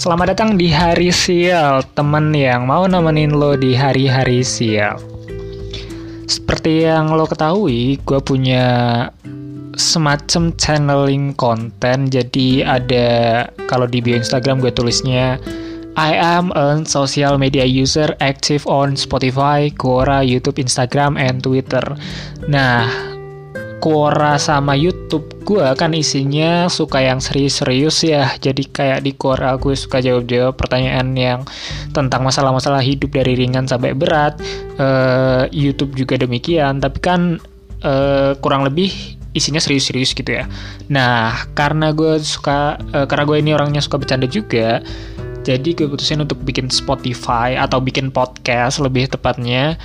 Selamat datang di hari sial, temen yang mau nemenin lo di hari-hari sial. Seperti yang lo ketahui, gue punya semacam channeling konten. Jadi ada kalau di bio Instagram gue tulisnya I am a social media user active on Spotify, Quora, YouTube, Instagram, and Twitter. Nah, Quora sama YouTube gue kan isinya suka yang serius-serius ya. Jadi kayak di Quora gue suka jawab-jawab pertanyaan yang tentang masalah-masalah hidup dari ringan sampai berat. Uh, YouTube juga demikian tapi kan uh, kurang lebih isinya serius-serius gitu ya. Nah karena gue suka uh, karena gue ini orangnya suka bercanda juga jadi gue putusin untuk bikin Spotify atau bikin podcast lebih tepatnya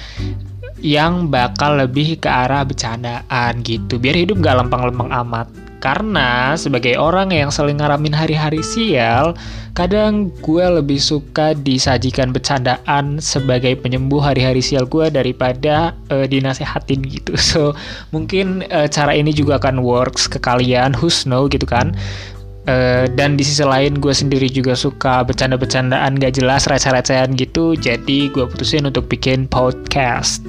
yang bakal lebih ke arah bercandaan gitu biar hidup gak lempeng-lempeng amat. Karena sebagai orang yang sering ngaramin hari-hari sial kadang gue lebih suka disajikan bercandaan sebagai penyembuh hari-hari sial gue daripada uh, dinasehatin gitu. So mungkin uh, cara ini juga akan works ke kalian. Who's know gitu kan Uh, dan di sisi lain gue sendiri juga suka bercanda-bercandaan gak jelas receh-recehan gitu jadi gue putusin untuk bikin podcast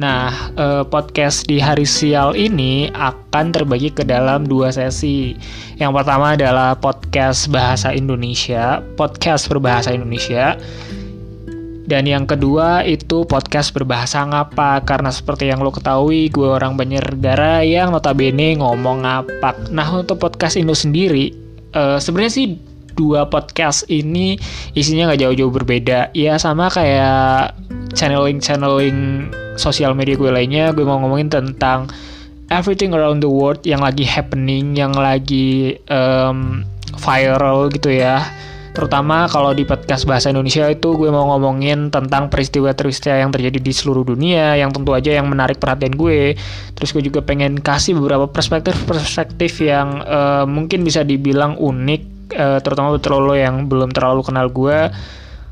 Nah, eh, podcast di hari sial ini akan terbagi ke dalam dua sesi. Yang pertama adalah podcast bahasa Indonesia, podcast berbahasa Indonesia. Dan yang kedua itu podcast berbahasa ngapa Karena seperti yang lo ketahui gue orang banyak negara yang notabene ngomong ngapak Nah untuk podcast Indo sendiri uh, sebenarnya sih dua podcast ini isinya nggak jauh-jauh berbeda. Ya sama kayak channeling-channeling sosial media gue lainnya. Gue mau ngomongin tentang everything around the world yang lagi happening yang lagi um, viral gitu ya terutama kalau di podcast bahasa Indonesia itu gue mau ngomongin tentang peristiwa-peristiwa yang terjadi di seluruh dunia yang tentu aja yang menarik perhatian gue. Terus gue juga pengen kasih beberapa perspektif-perspektif yang uh, mungkin bisa dibilang unik uh, terutama buat lo yang belum terlalu kenal gue.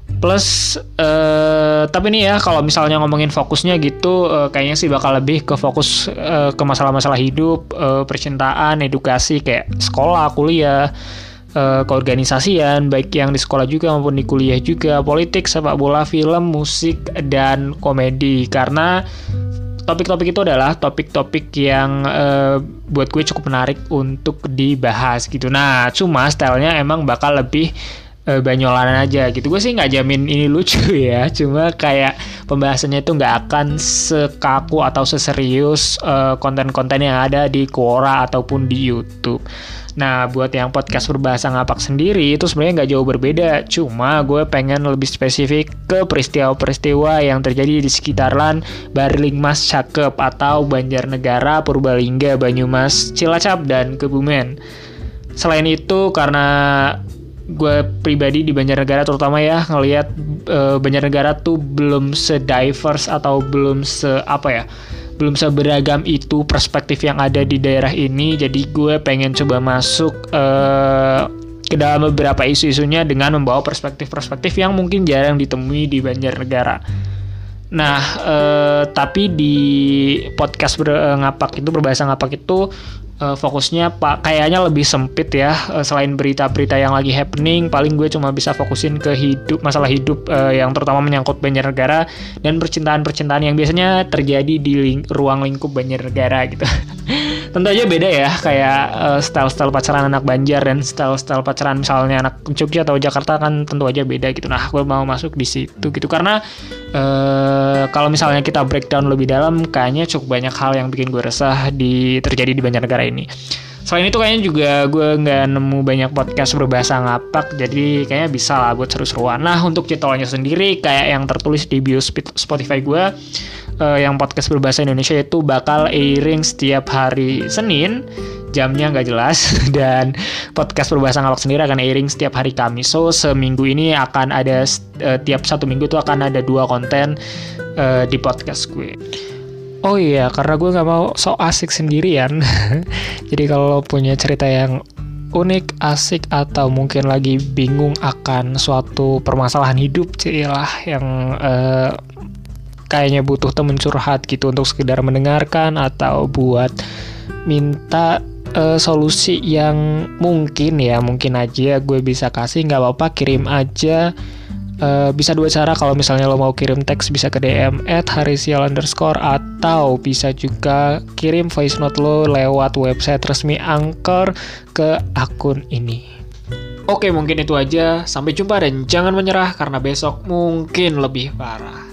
Plus, uh, tapi nih ya kalau misalnya ngomongin fokusnya gitu, uh, kayaknya sih bakal lebih ke fokus uh, ke masalah-masalah hidup, uh, percintaan, edukasi kayak sekolah, kuliah, uh, keorganisasian, baik yang di sekolah juga maupun di kuliah juga, politik, sepak bola, film, musik, dan komedi. Karena topik-topik itu adalah topik-topik yang uh, buat gue cukup menarik untuk dibahas gitu. Nah, cuma stylenya emang bakal lebih uh, banyolanan aja gitu gue sih nggak jamin ini lucu ya cuma kayak pembahasannya itu nggak akan sekaku atau seserius konten eh, konten-konten yang ada di Quora ataupun di YouTube Nah, buat yang podcast berbahasa ngapak sendiri itu sebenarnya nggak jauh berbeda. Cuma gue pengen lebih spesifik ke peristiwa-peristiwa yang terjadi di sekitaran Barlingmas Cakep atau Banjarnegara, Purbalingga, Banyumas, Cilacap, dan Kebumen. Selain itu, karena gue pribadi di Banjarnegara terutama ya ngelihat uh, Banjarnegara tuh belum se-diverse atau belum se apa ya belum seberagam itu perspektif yang ada di daerah ini jadi gue pengen coba masuk uh, ke dalam beberapa isu-isunya dengan membawa perspektif-perspektif yang mungkin jarang ditemui di Banjarnegara. Nah, uh, tapi di podcast ber, ngapak itu berbahasa ngapak itu uh, fokusnya pak kayaknya lebih sempit ya uh, selain berita-berita yang lagi happening paling gue cuma bisa fokusin ke hidup masalah hidup uh, yang terutama menyangkut Banjarnegara dan percintaan-percintaan yang biasanya terjadi di ling ruang lingkup Banjarnegara gitu tentu aja beda ya kayak uh, style-style pacaran anak Banjar dan style-style pacaran misalnya anak Jogja atau Jakarta kan tentu aja beda gitu. Nah gue mau masuk di situ gitu. Karena uh, kalau misalnya kita breakdown lebih dalam kayaknya cukup banyak hal yang bikin gue resah di terjadi di Banjarnegara ini. Selain itu kayaknya juga gue nggak nemu banyak podcast berbahasa ngapak, jadi kayaknya bisa lah buat seru-seruan. Nah untuk jadwalnya sendiri kayak yang tertulis di bio Spotify gue, uh, yang podcast berbahasa Indonesia itu bakal airing setiap hari Senin, jamnya nggak jelas dan podcast berbahasa ngapak sendiri akan airing setiap hari Kamis. So seminggu ini akan ada uh, tiap satu minggu tuh akan ada dua konten uh, di podcast gue. Oh iya, karena gue nggak mau so asik sendirian. Jadi kalau punya cerita yang unik, asik, atau mungkin lagi bingung akan suatu permasalahan hidup, cilah yang uh, kayaknya butuh temen curhat gitu untuk sekedar mendengarkan atau buat minta uh, solusi yang mungkin ya mungkin aja gue bisa kasih nggak apa-apa kirim aja Uh, bisa dua cara kalau misalnya lo mau kirim teks bisa ke DM at harisial underscore atau bisa juga kirim voice note lo lewat website resmi Anchor ke akun ini. Oke mungkin itu aja, sampai jumpa dan jangan menyerah karena besok mungkin lebih parah.